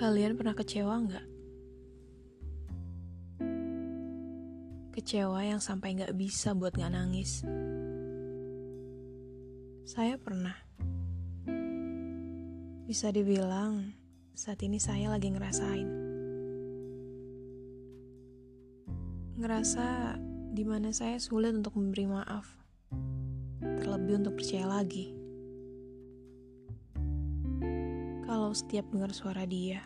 Kalian pernah kecewa nggak? Kecewa yang sampai nggak bisa buat nggak nangis. Saya pernah. Bisa dibilang saat ini saya lagi ngerasain. Ngerasa di mana saya sulit untuk memberi maaf. Terlebih untuk percaya lagi. Kalau setiap dengar suara dia.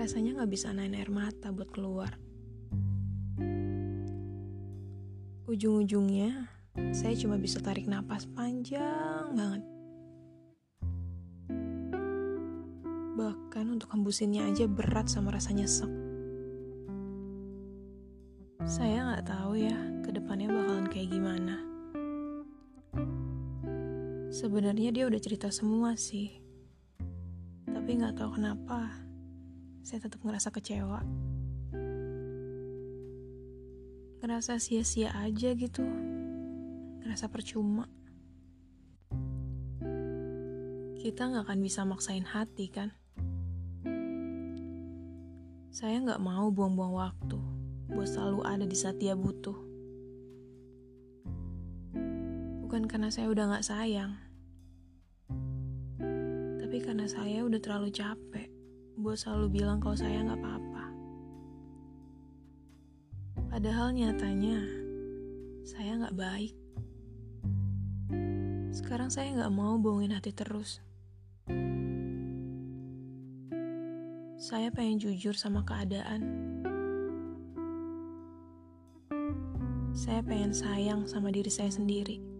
Rasanya gak bisa naik air mata buat keluar. Ujung-ujungnya, saya cuma bisa tarik napas panjang banget. Bahkan untuk hembusinnya aja berat sama rasa nyesek. Saya gak tahu ya, ke depannya bakalan kayak gimana. Sebenarnya dia udah cerita semua sih. Tapi nggak tahu kenapa, saya tetap ngerasa kecewa. Ngerasa sia-sia aja gitu. Ngerasa percuma. Kita nggak akan bisa maksain hati kan? Saya nggak mau buang-buang waktu buat selalu ada di saat dia butuh. Bukan karena saya udah gak sayang, tapi karena saya udah terlalu capek buat selalu bilang kalau saya nggak apa-apa. Padahal nyatanya saya nggak baik. Sekarang saya nggak mau bohongin hati terus. Saya pengen jujur sama keadaan. Saya pengen sayang sama diri saya sendiri.